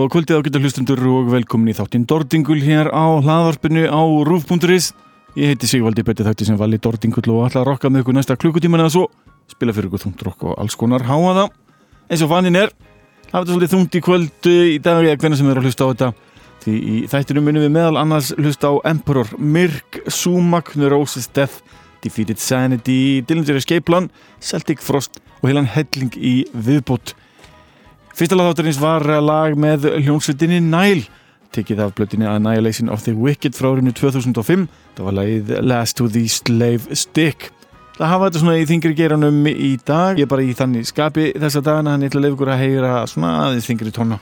Góða kvöldið á getur hlustundur og velkomin í þáttinn Dordingul hér á hlaðvarpinu á rúf.is Ég heiti Sigvaldi Bötti þátti sem vali Dordingul og ætla að rokka með ykkur næsta klukkutíman eða svo. Spila fyrir ykkur þungt rokk og alls konar háa það eins og fannin er hafa þetta svolítið þungt í kvöldu í dag eða hvernig sem er að hlusta á þetta. Því í þættinu munum við meðal annars hlusta á Emperor, Mirk, Sumac, Neurosis Death Defeated Sanity, Dillinger Escape Plan Celtic Frost og heilan helling í viðbót Fyrsta lagþáttarins var lag með hljónsveitinni Nile. Tekið af blötinni Annihilation of the Wicked frá árinu 2005 það var lagið Last to the Slave Stick. Það hafa þetta svona í þingri geranum í dag. Ég er bara í þannig skapi þessa dagana. Hann eitthvað leif ykkur að heyra svona aðeins þingri tóna.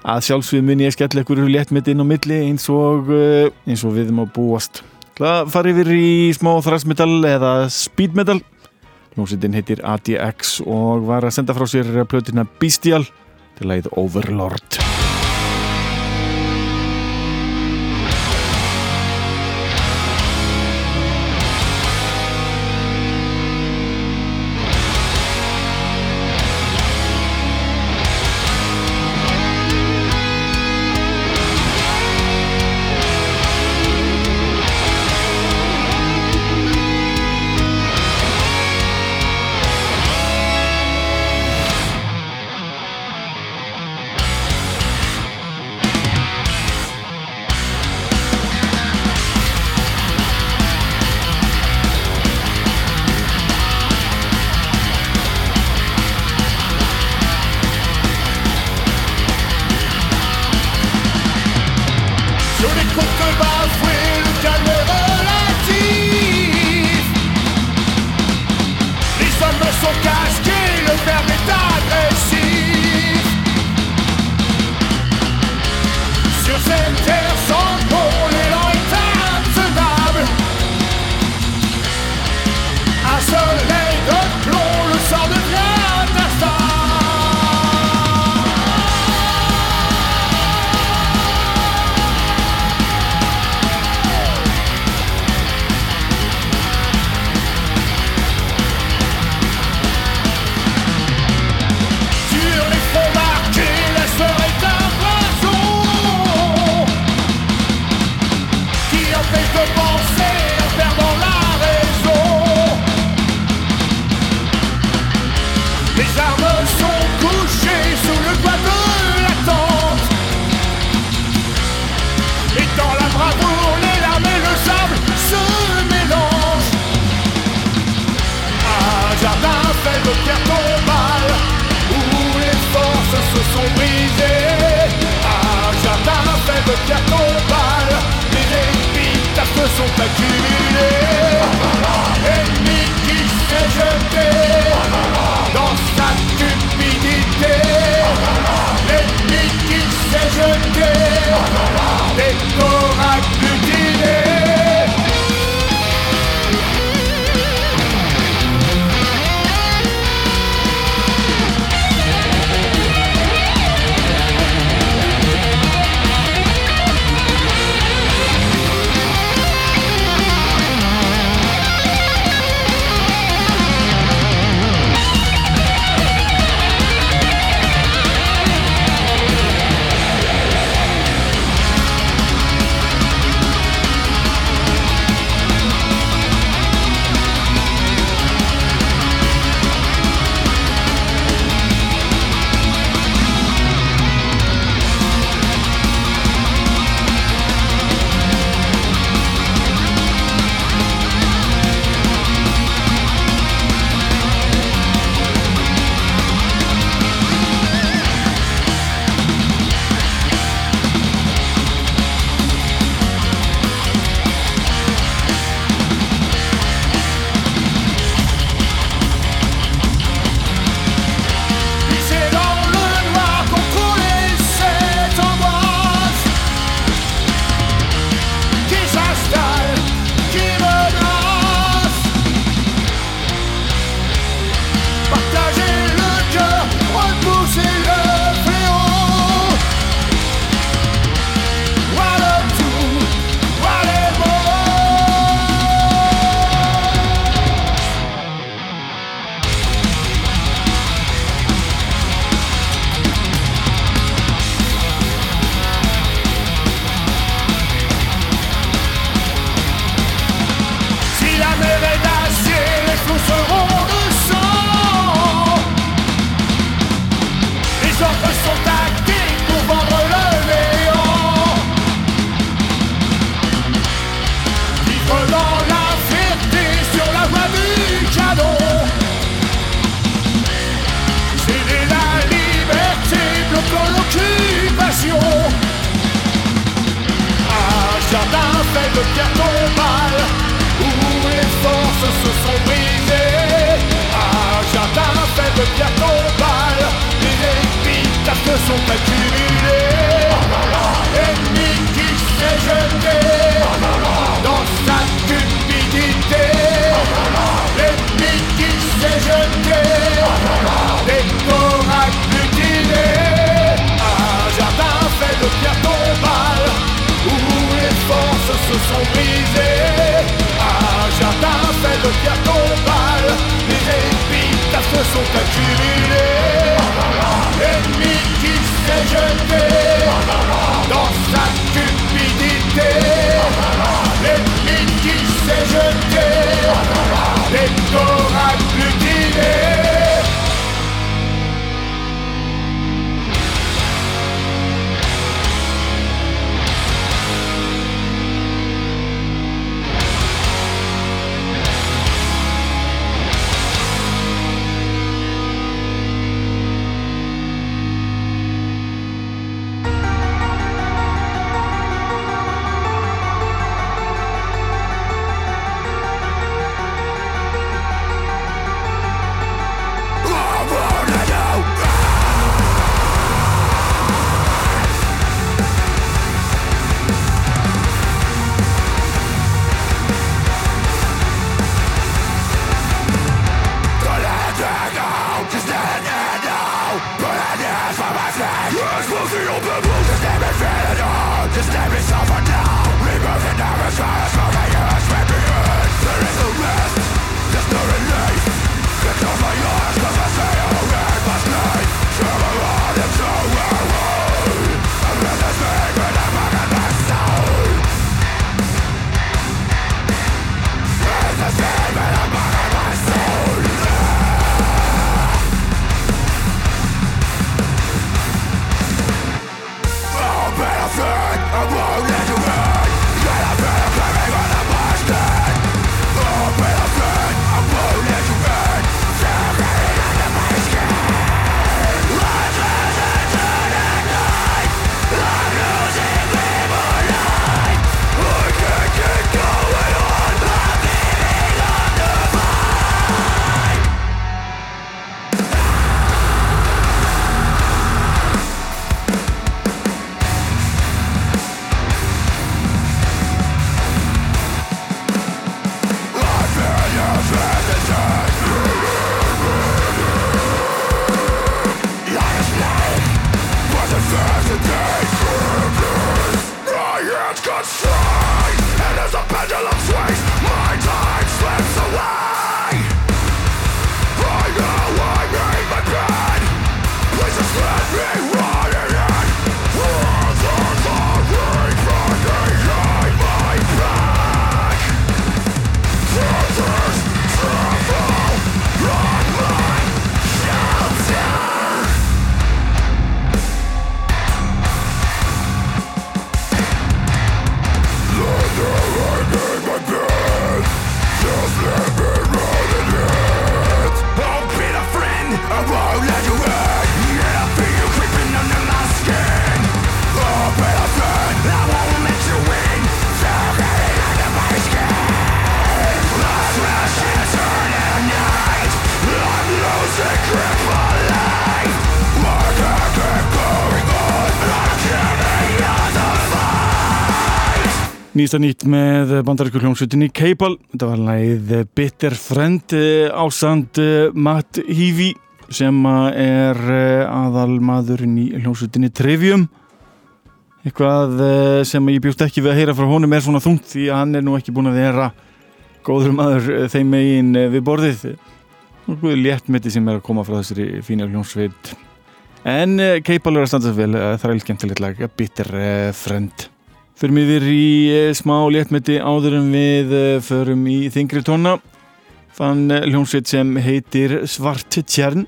Að sjálfsvið muni ég skell ykkur létt mitt inn á milli eins og eh, eins og við má búast. Það fari yfir í smá þræsmetal eða speedmetal Hljómsveitin heitir ADX og var að senda frá sér plötina Bestial til lagið Overlord. Sont qui s'est jeté Dans sa cupidité. L'ennemi qui s'est jeté Des corps agglutinés. Un jardin fait de pierre tombale Où les forces se sont brisées jeter dans sa cupidité. Les lignes qui s'est jeté, les dos. Nýsta nýtt með bandarísku hljómsveitinni Keipal. Þetta var lægið Bitter Friend ásand Matt Heavey sem er aðal maðurinn í hljómsveitinni Trivium. Eitthvað eh, sem ég bjóst ekki við að heyra frá honum er svona þungt því að hann er nú ekki búin að vera góður maður eh, þeim megin eh, við borðið. Og léttmeti sem er að koma frá þessari fína hljómsveit. En Keipal er að standa vel, það er elskemtilegt lag, Bitter Friend. Förum yfir í smá léttmeti áður en við förum í þingri tóna. Fann hljómsveit sem heitir Svart Tjern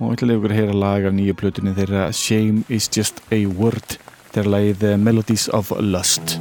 og ætla að leiða ykkur að heyra lag af nýju plötunni þeirra Shame is just a word. Þeirra lagið Melodies of Lust.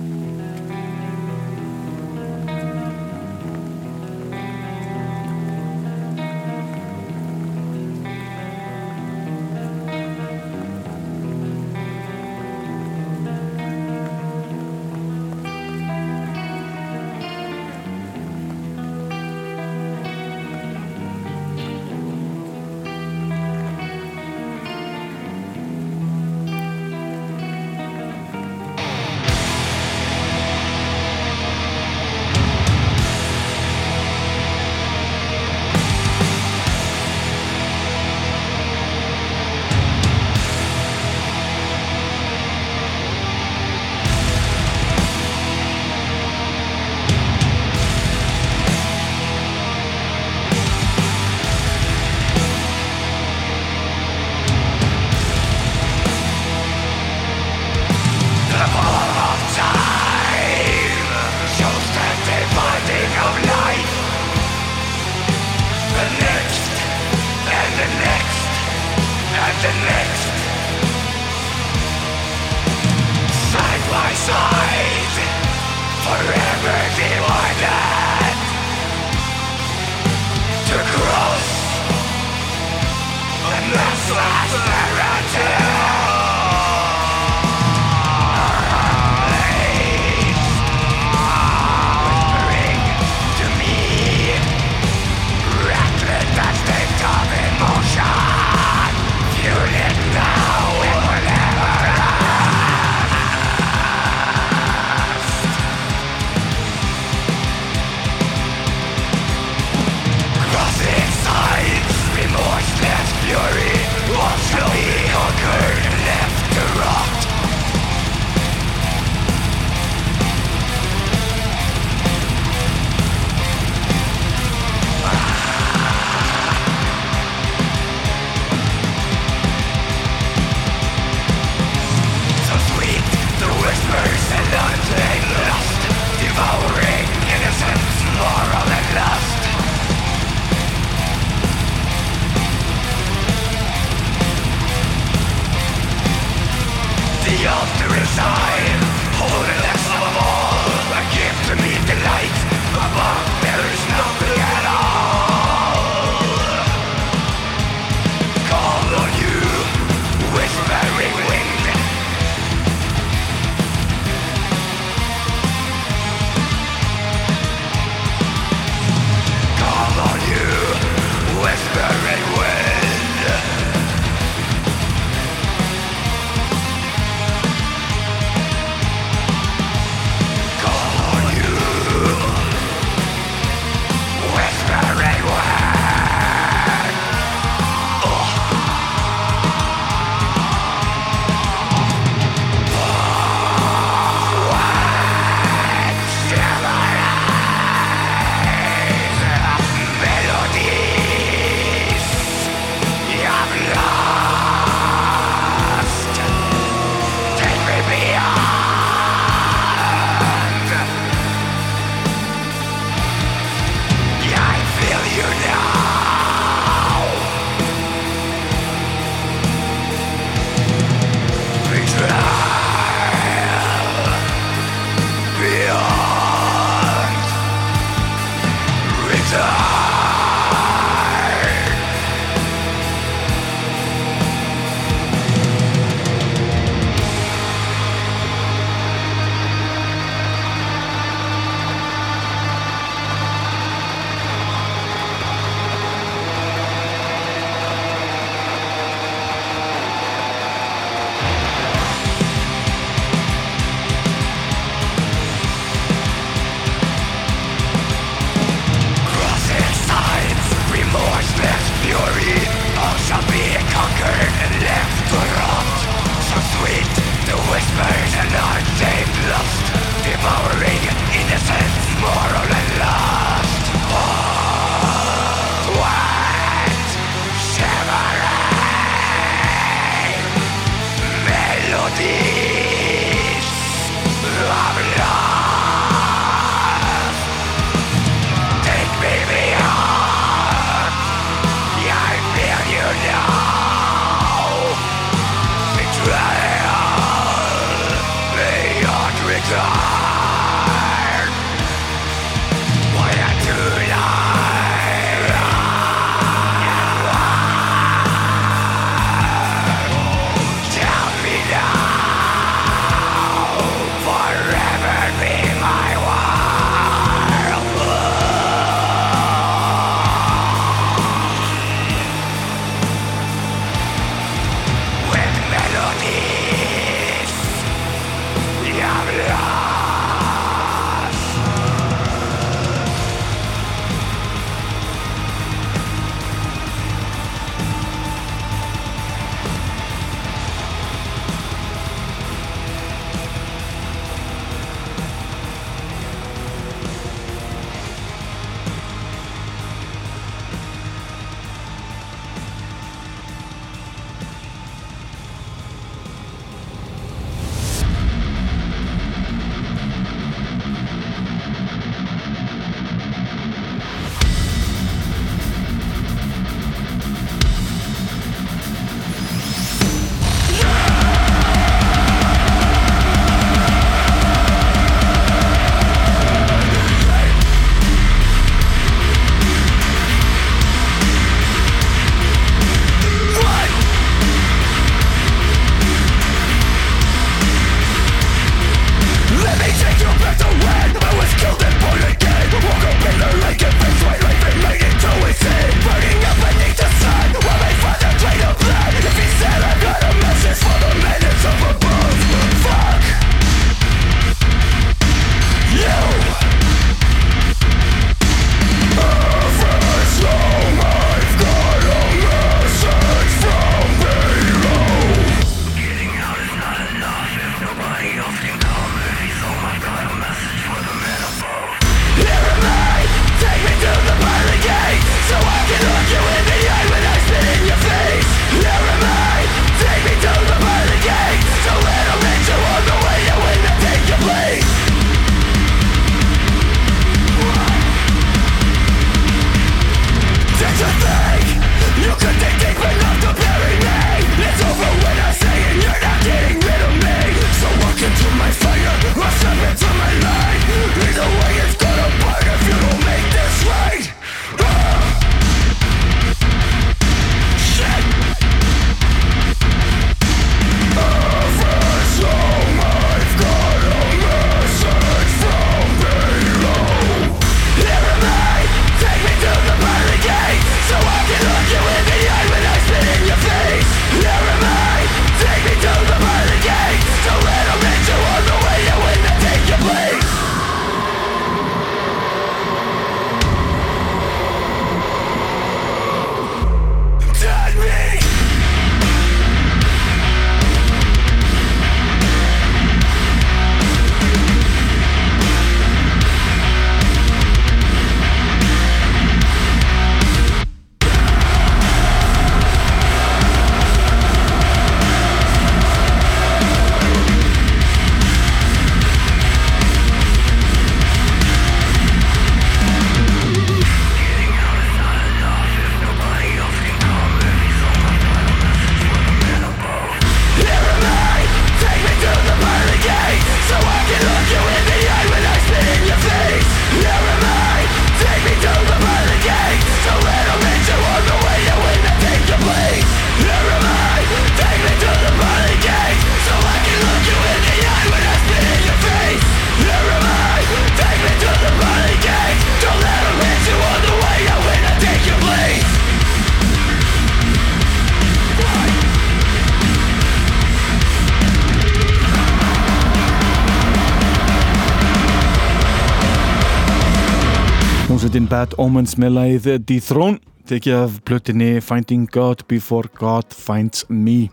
Omens með læð Dethrone tekið af plötinni Finding God Before God Finds Me.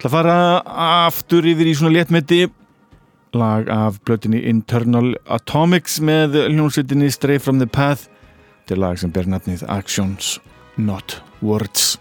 Það fara aftur yfir í svona léttmeti. Lag af plötinni Internal Atomics með hljómsveitinni Stray from the Path. Til lag sem ber narnið Actions Not Words.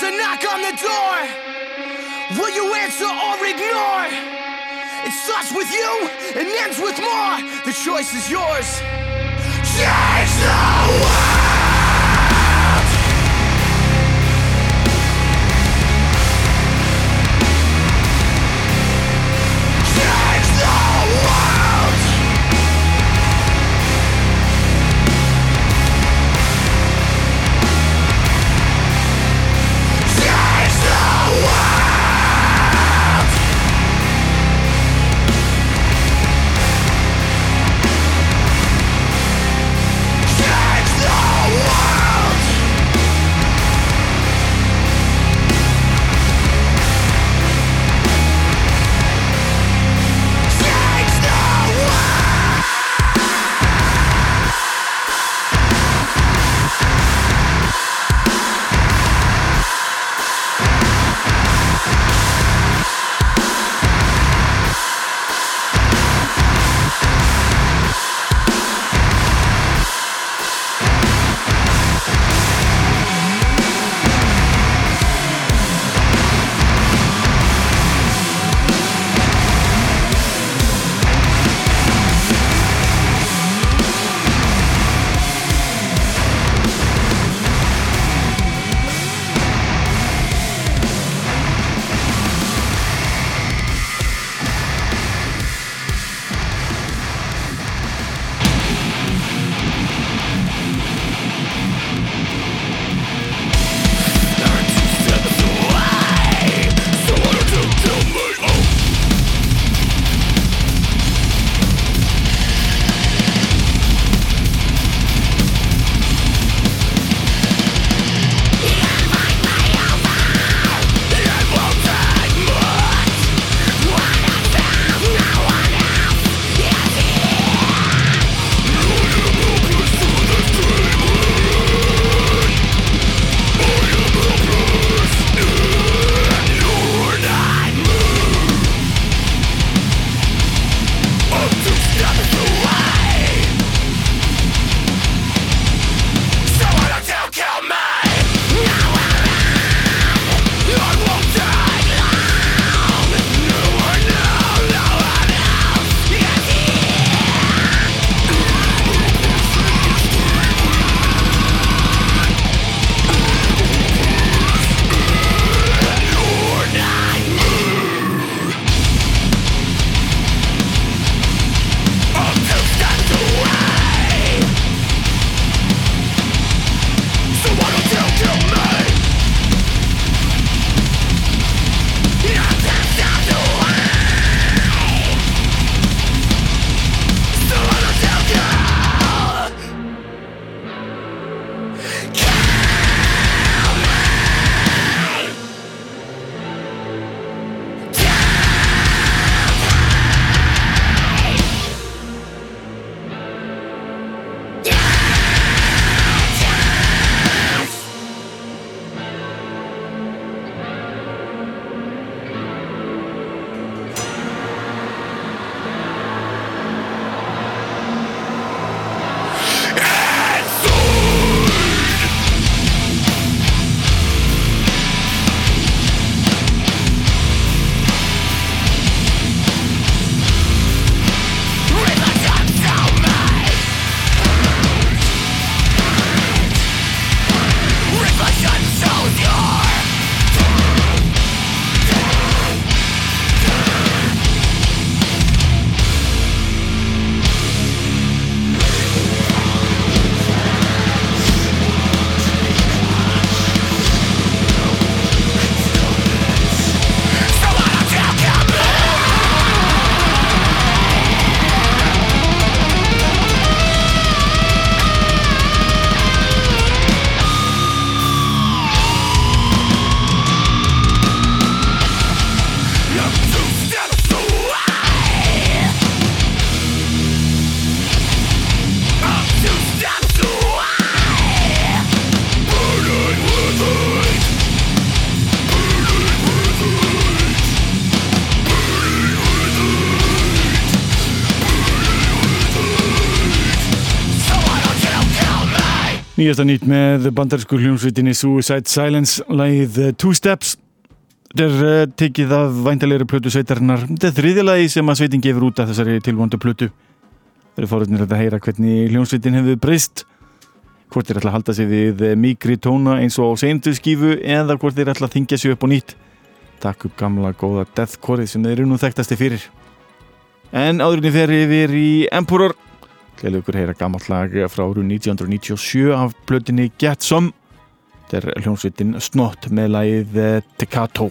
There's a knock on the door. Will you answer or ignore? It starts with you and ends with more. The choice is yours. Yeah! Nýjast að nýtt með bandarsku hljómsvitinni Suicide Silence, lægið eh, Two Steps. Þetta er eh, tekið af væntalegri plötu sveitarnar. Þetta er þriðilagi sem að sveitin gefur út af þessari tilvondu plötu. Það eru fóröldinir að heyra hvernig hljómsvitin hefur breyst, hvort er alltaf að halda sig við eh, mikri tóna eins og á seintu skífu eða hvort er alltaf að þingja sig upp og nýtt. Takk upp gamla góða deathcore sem þeir eru nú þekktasti fyrir. En áðurinn fer yfir í Emperor. Gælu ykkur heyra gammalt lag frá áru 1997 af blöðinni Get Some. Þetta er hljómsveitin Snott með lagið eh, Tekato.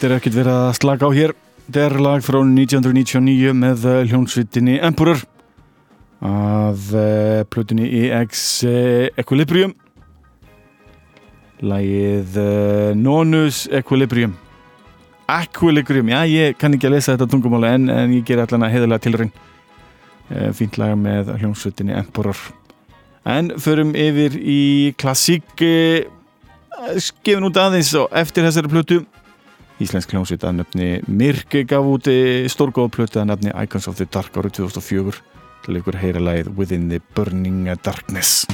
Búast er ekkert verið að slaka á hér. Þetta er lag frá 1999 með eh, hljónsvitinni Emperor. Af uh, plötunni EX uh, Equilibrium. Lagið Nonus Equilibrium. Equilibrium, já ég kann ekki að lesa þetta tungumála en, en ég ger allan að heiðalega tilraun. Uh, fínt lag með hljónsvitinni Emperor. En förum yfir í klassík skefin út aðeins og eftir þessari plötu Íslensk hljómsveit að nöfni Mirk gaf út stórgóða plötu að nöfni Icons of the Dark árið 2004 til ykkur heyra lagið Within the Burning Darkness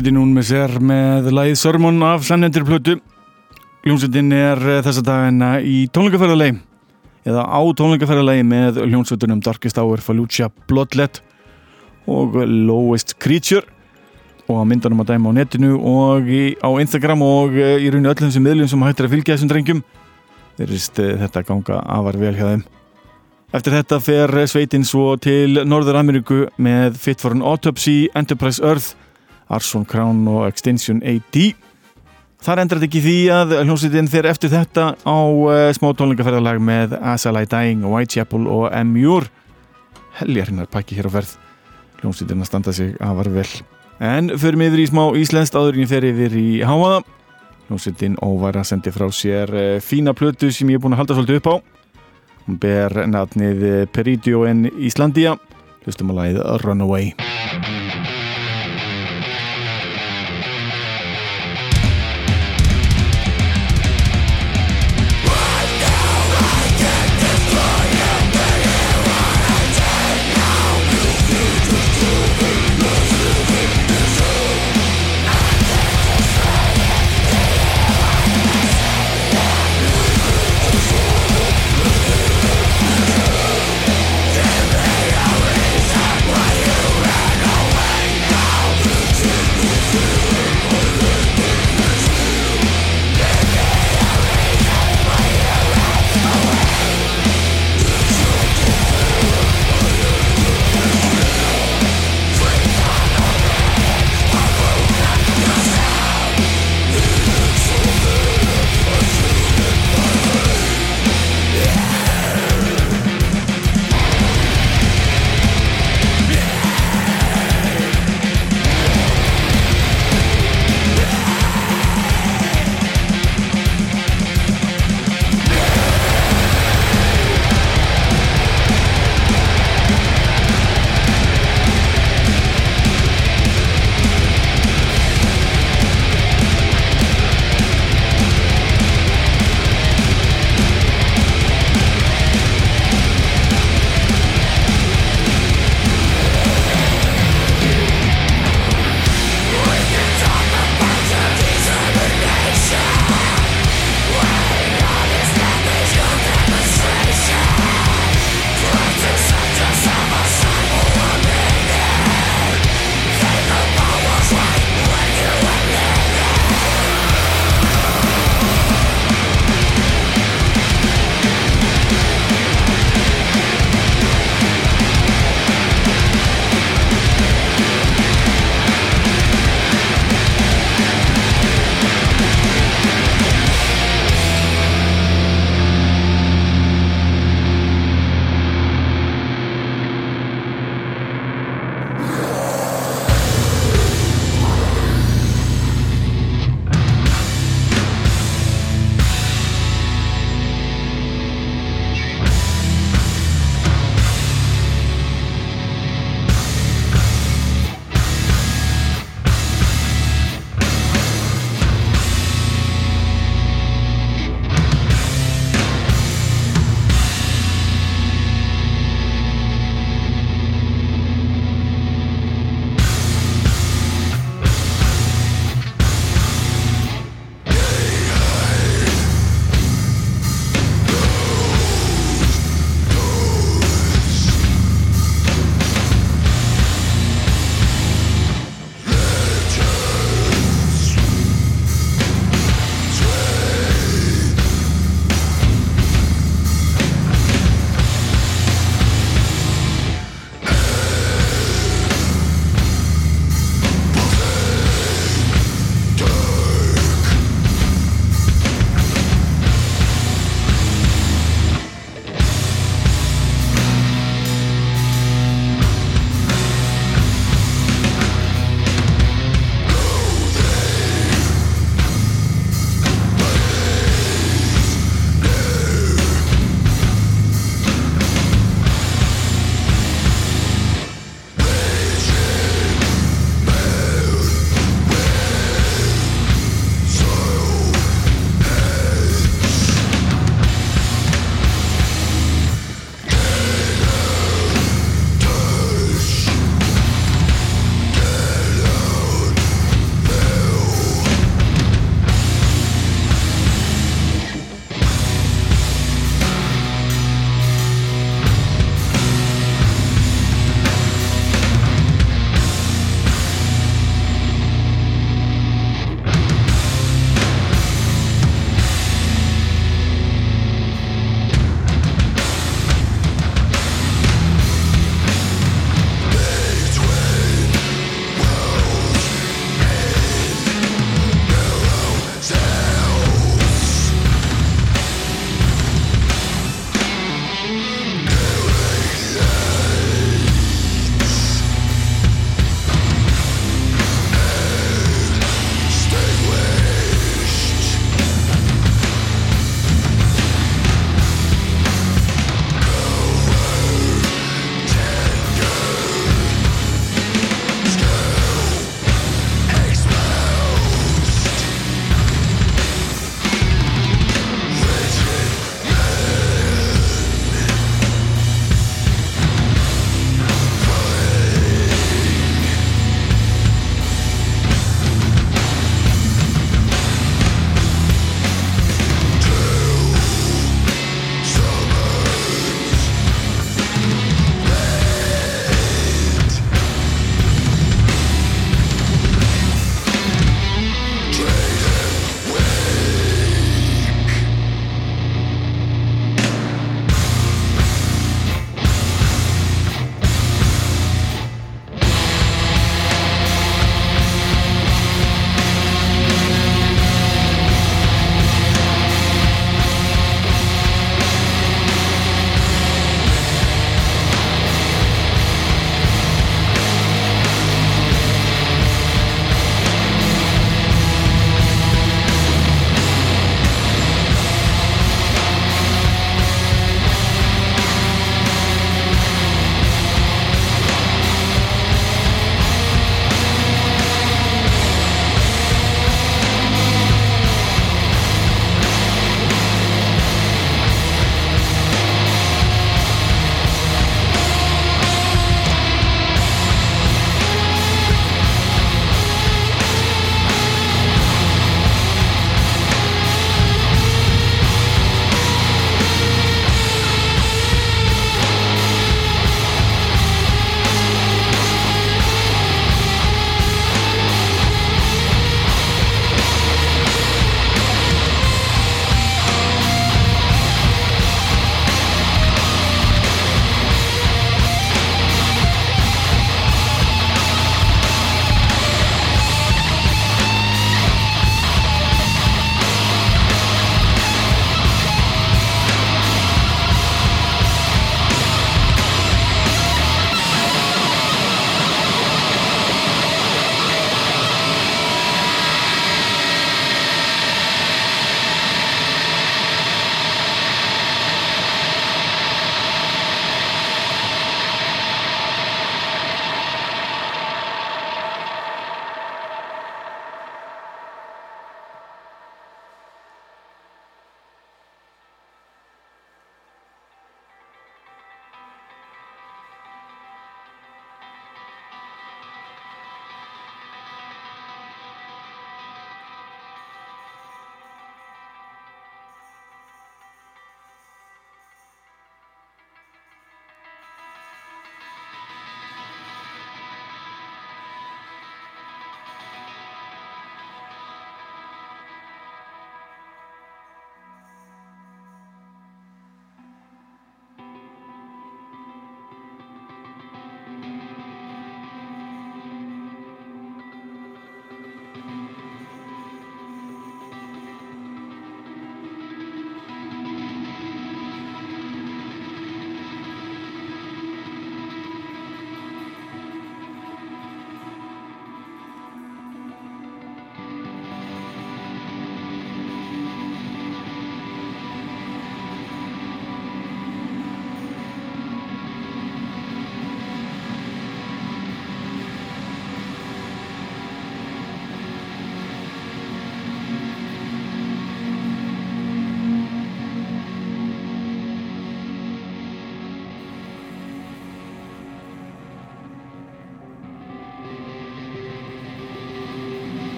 Hljómsveitin hún með sér með lagið Sermon af samnendir plötu. Hljómsveitin er eh, þessa dagina í tónleikaferðalegi eða á tónleikaferðalegi með hljómsveitunum Darkest Hour, Fallujah, Bloodlet og Lowest Creature og á myndunum að dæma á netinu og í, á Instagram og eh, í rauninu öllum þessum miðlum sem hættir að fylgja þessum drengjum. Þeirist þetta ganga afar vel hjá þeim. Eftir þetta fer sveitin svo til Norður Ameríku með Fit for an Autopsy, Enterprise Earth, Arson Crown og Extinction AD. Þar endrar þetta ekki því að hljómsveitin fer eftir þetta á uh, smá tónleikaferðalag með As I Lie Dying, Whitechapel og M.U.R. Heljar hinnar pakki hér á ferð. Hljómsveitin að standa sig afar vel. En förum yfir í smá íslenskt áðurinn fer yfir í Háaða. Hljómsveitin óværa sendi frá sér uh, fína plötu sem ég er búin að halda svolítið upp á. Hún ber nafnið Peridio en Íslandia. Hlustum að lagið Runaway.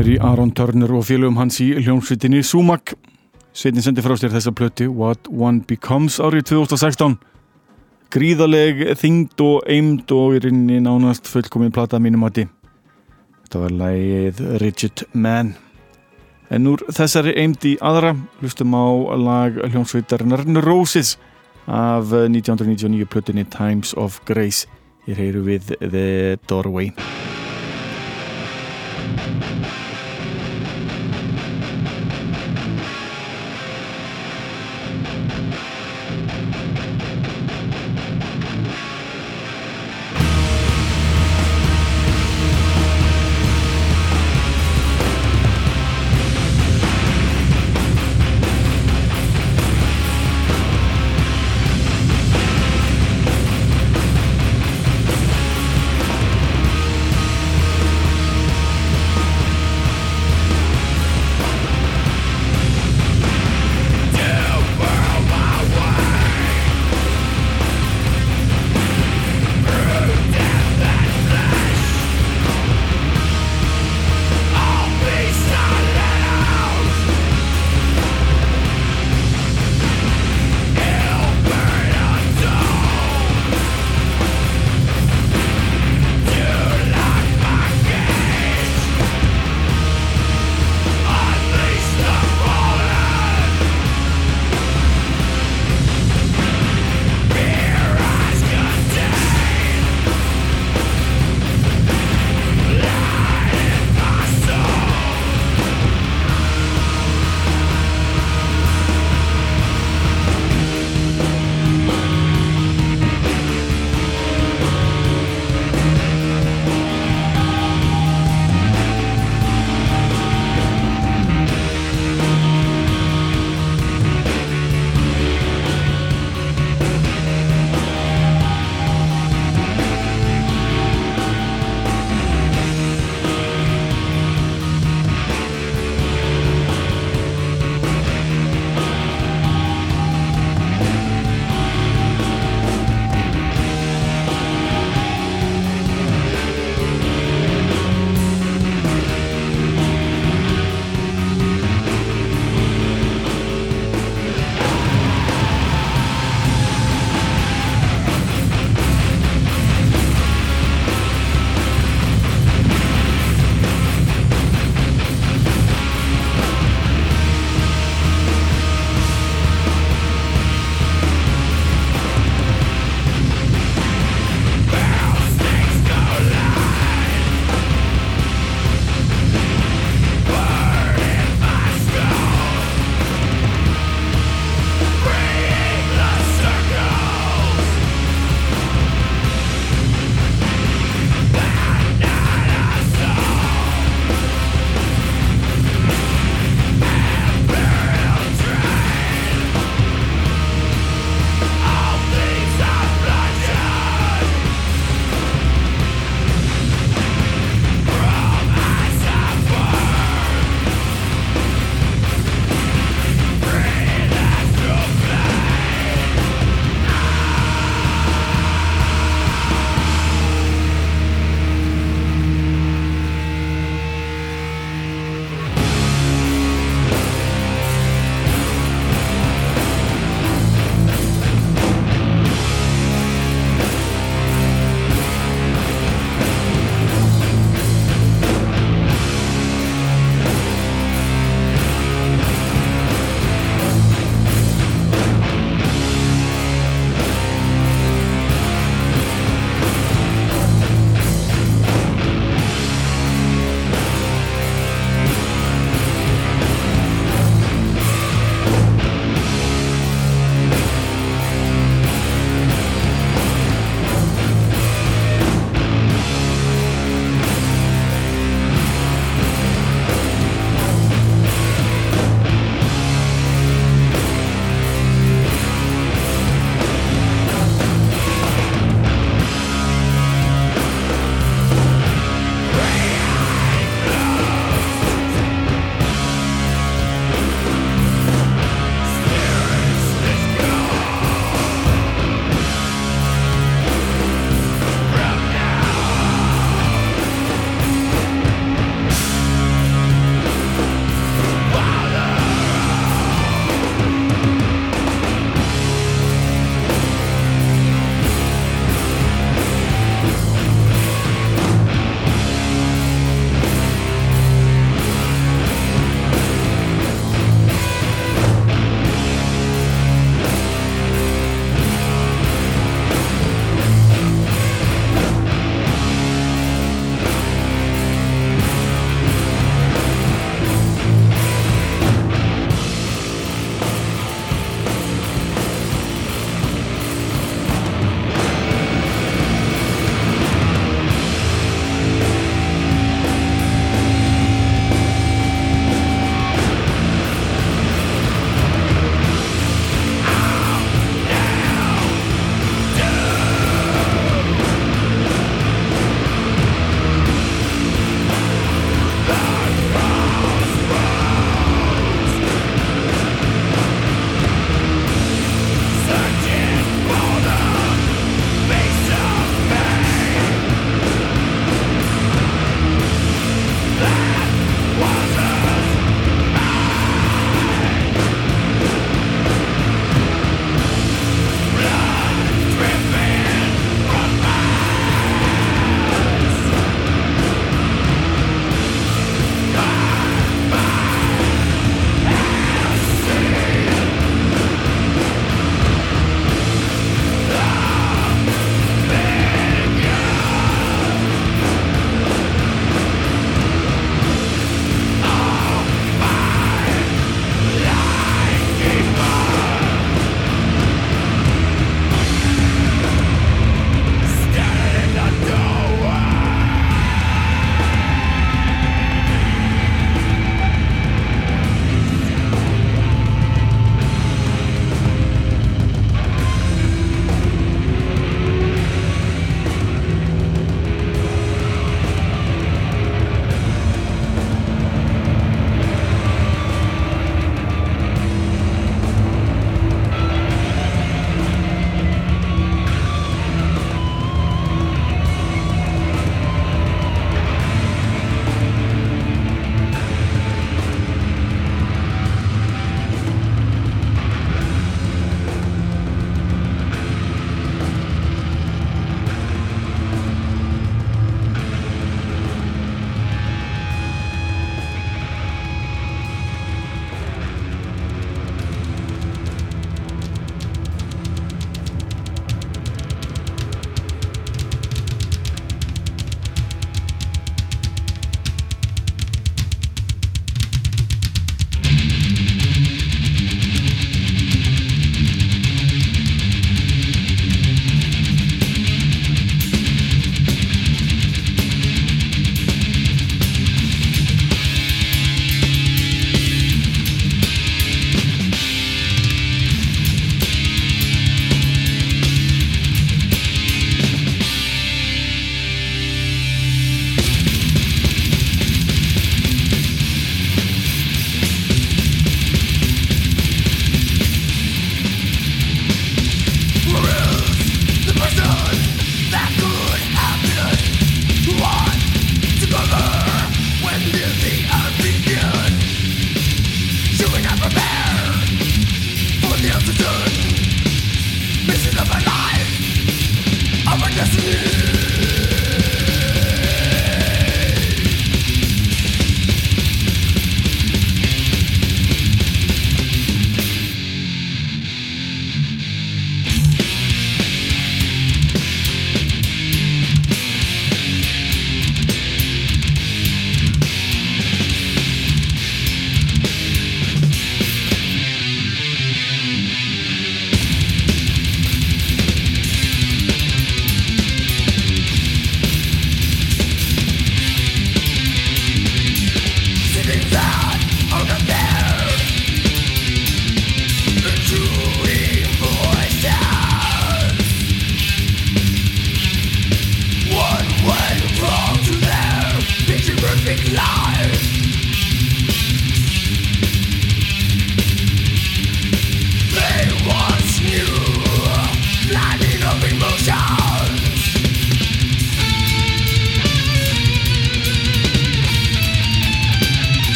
Væri Aaron Turner og félögum hans í hljómsveitinni Sumac. Sveitin sendi frá sér þessa plöti What One Becomes árið 2016. Gríðaleg þyngd og eimd og í rinni nánast fullkomið plata mínum mati. Þetta var lægið Rigid Man. En úr þessari eimd í aðra hlustum á lag hljómsveitarinnar Roses af 1999 plötinni Times of Grace. Hér heyru við The Doorway.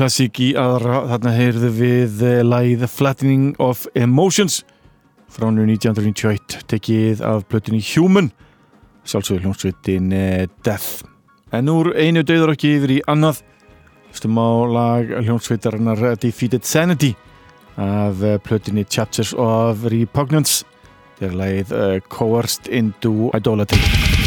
Klassík í aðra. Þarna heyrðu við eh, lagið Flattening of Emotions frá nú 1991 tekið af plötunni Human sjálfsögur hljómsveitin eh, Death. En úr einu döður ekki yfir í annað stum á lag hljómsveitarinnar Defeated Sanity af eh, plötunni Chapters of Repugnance þegar uh, Coerced into Idolatry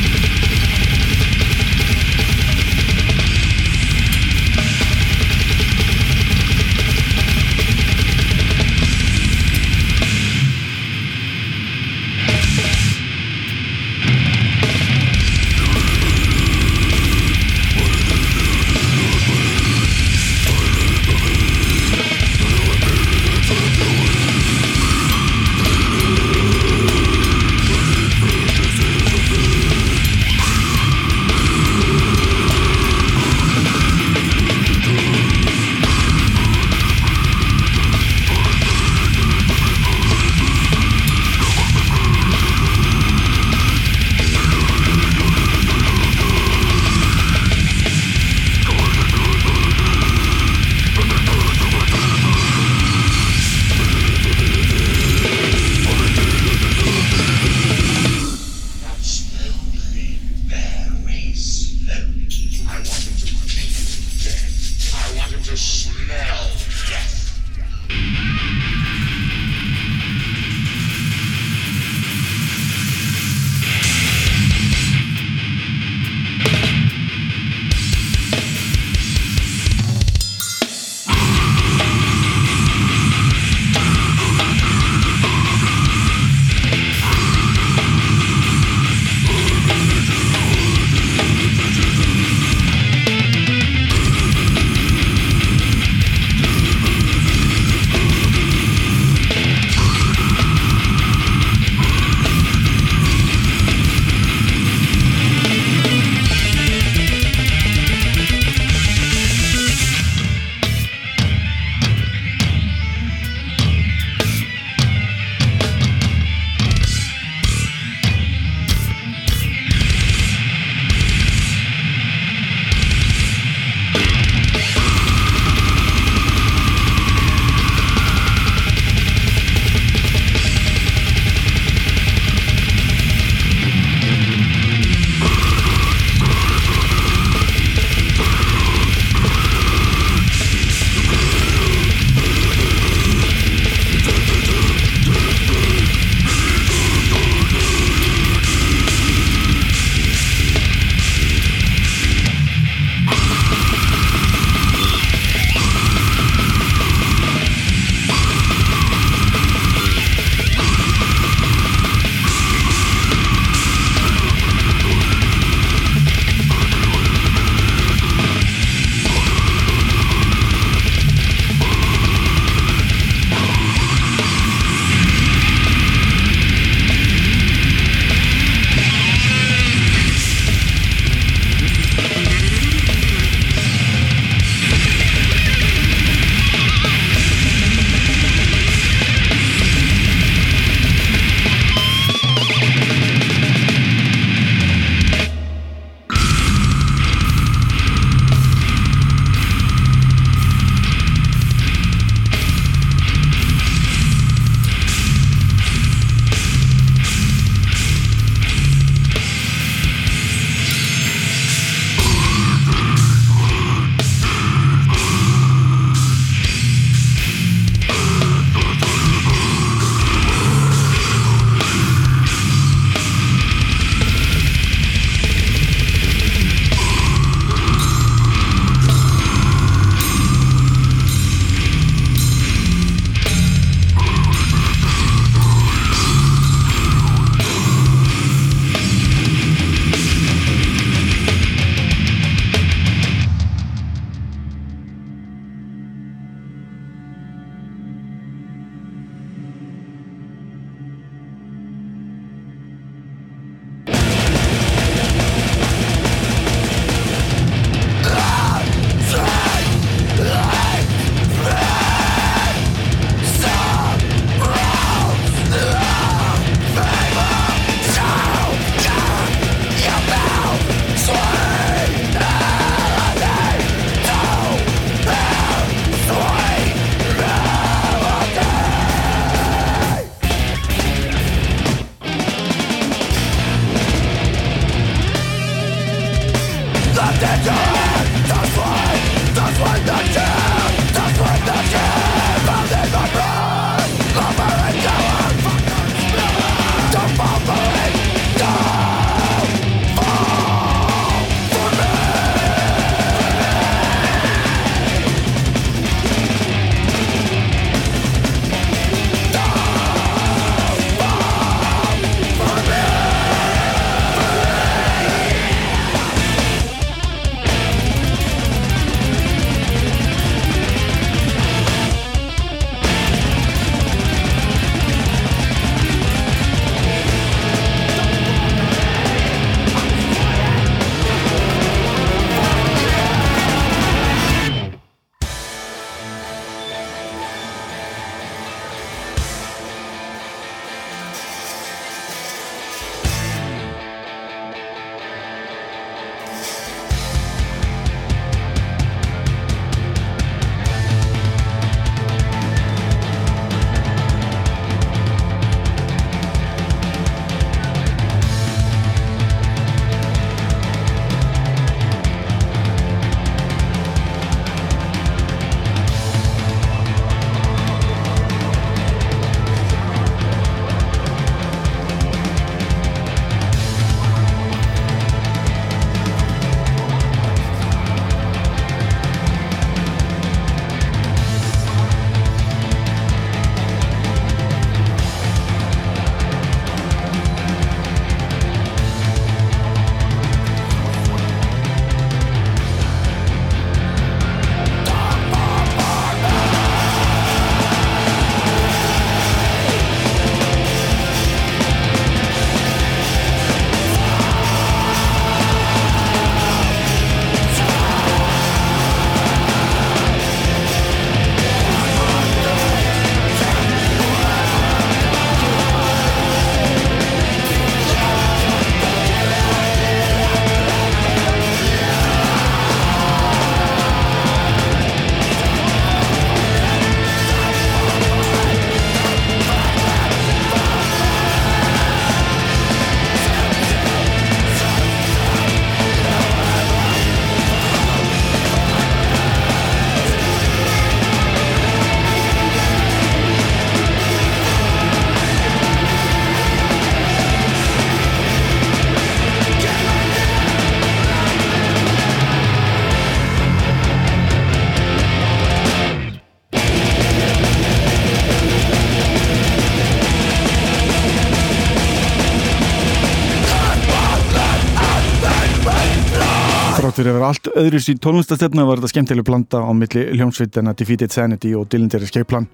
fyrir að vera allt öðru sín tónlistastefna var þetta skemmtileg blanda á milli hljómsveitana Defeated Sanity og Dillinger Escape Plan.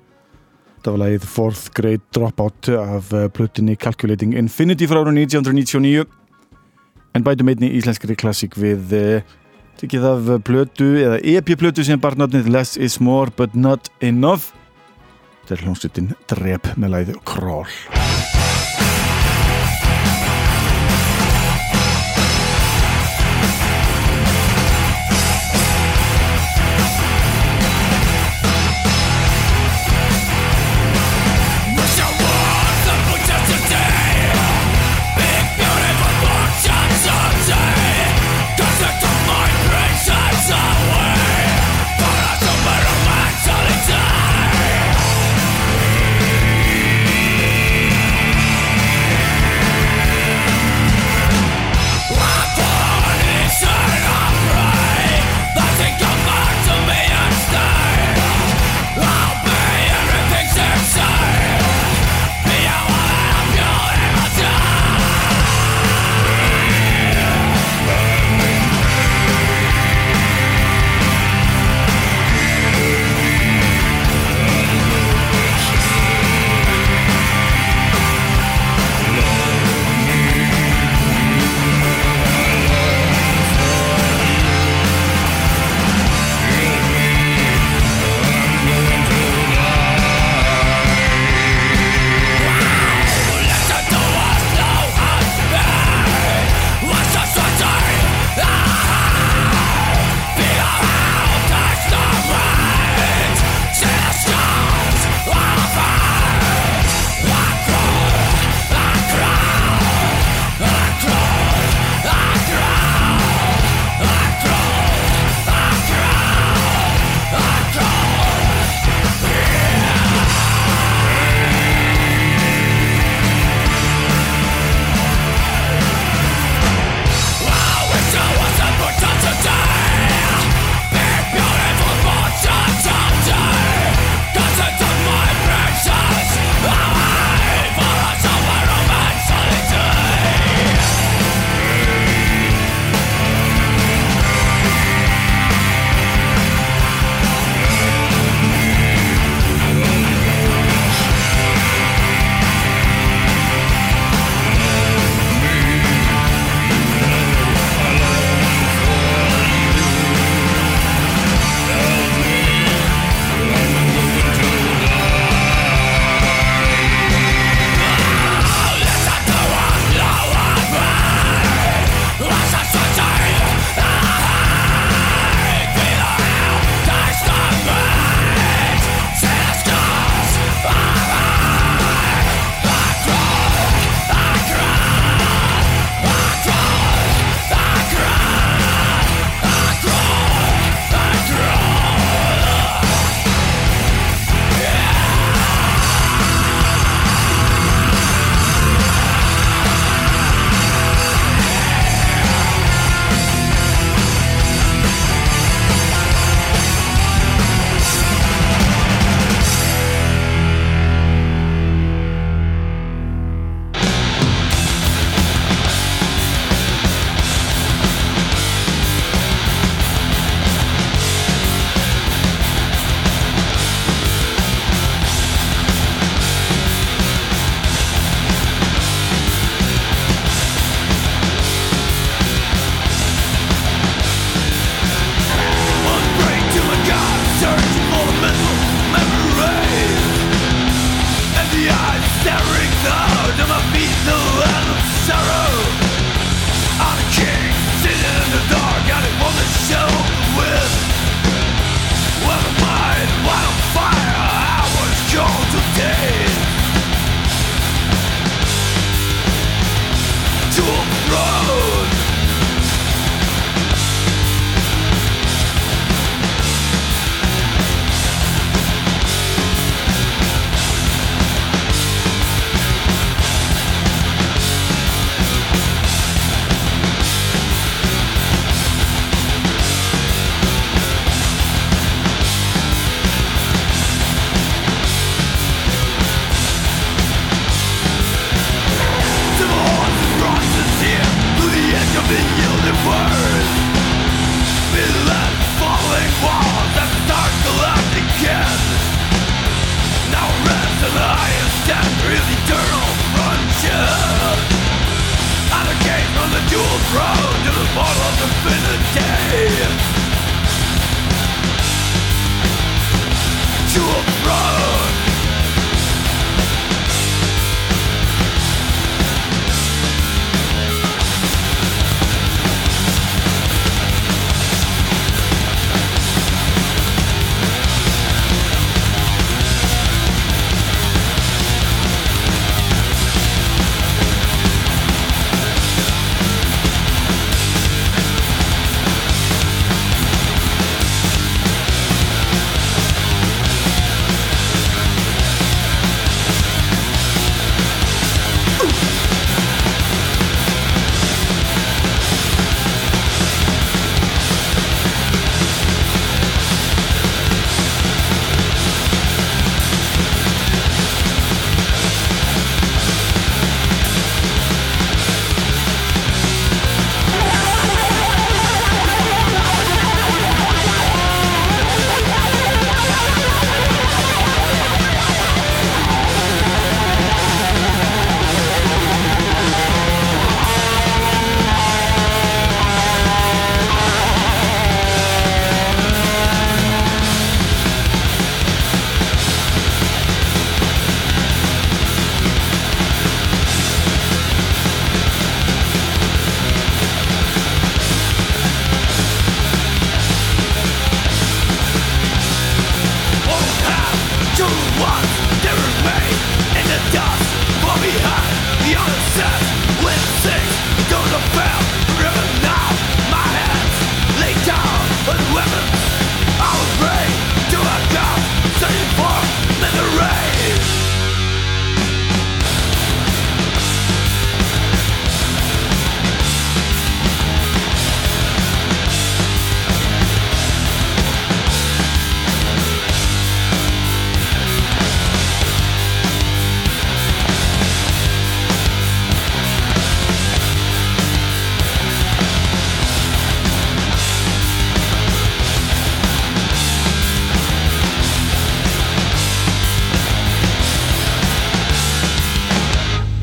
Það var lagið Fourth Grade Dropout af eh, plötunni Calculating Infinity frá ára 1999 en bætum einni íslenskri klassík við uh, tekið af plötu eða EP-plötu sem bar nafnið Less is More But Not Enough. Þetta er hljómsveitin Drep með lagið Crawl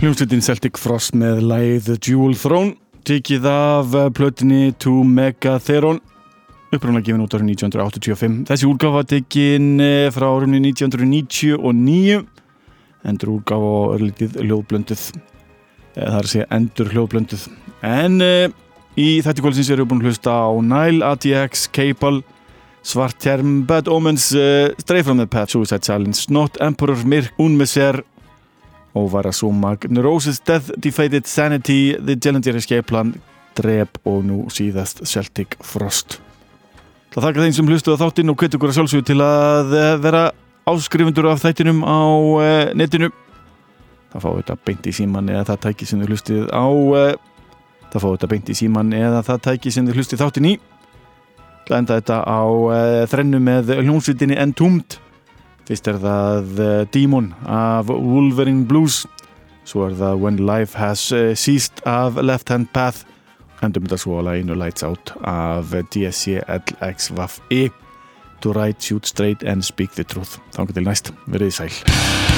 Hljómsveitin Celtic Frost með The Jewel Throne. Tekið af eh, plötinni To Megatheron. Uppræðan gefin út árið 1985 þessi úrgáfa tekin eh, frá árunni 1999 endur úrgáfa og örlítið hljóðblönduð. Eh, það er að segja endur hljóðblönduð. En í þetta kvöldsins erum við búin að hlusta á Nile, ATX, Cable Svart Term, Bad Omens Stray from the Path, Suicide Silence Not Emperor, Mirk, Unmeser Óvara Sumag, Neurosis Death, Defeated Sanity, The Jellinger Escape Plan, Dreb og nú síðast Celtic Frost. Það þakka þeim sem hlustuðu á þáttinn og hvet ykkur að sjálfsögðu til að eh, vera áskrifundur af þættinum á uh, netinu. Það fáið þetta beint í síman eða það tæki sem þið hlustið á uh, það fáið þetta beint í síman eða það tæki sem þið hlustið þáttinn í. Það enda þetta á þrennu með hljómsvitinni Entombed Fyrst er það uh, Demon af Wolverine Blues. Svo er það When Life Has uh, Ceased af Left Hand Path. Endum þetta svo að laginu Lights Out af DSC LXVAF-E To Write, Shoot Straight and Speak the Truth. Þannig til næst, verið sæl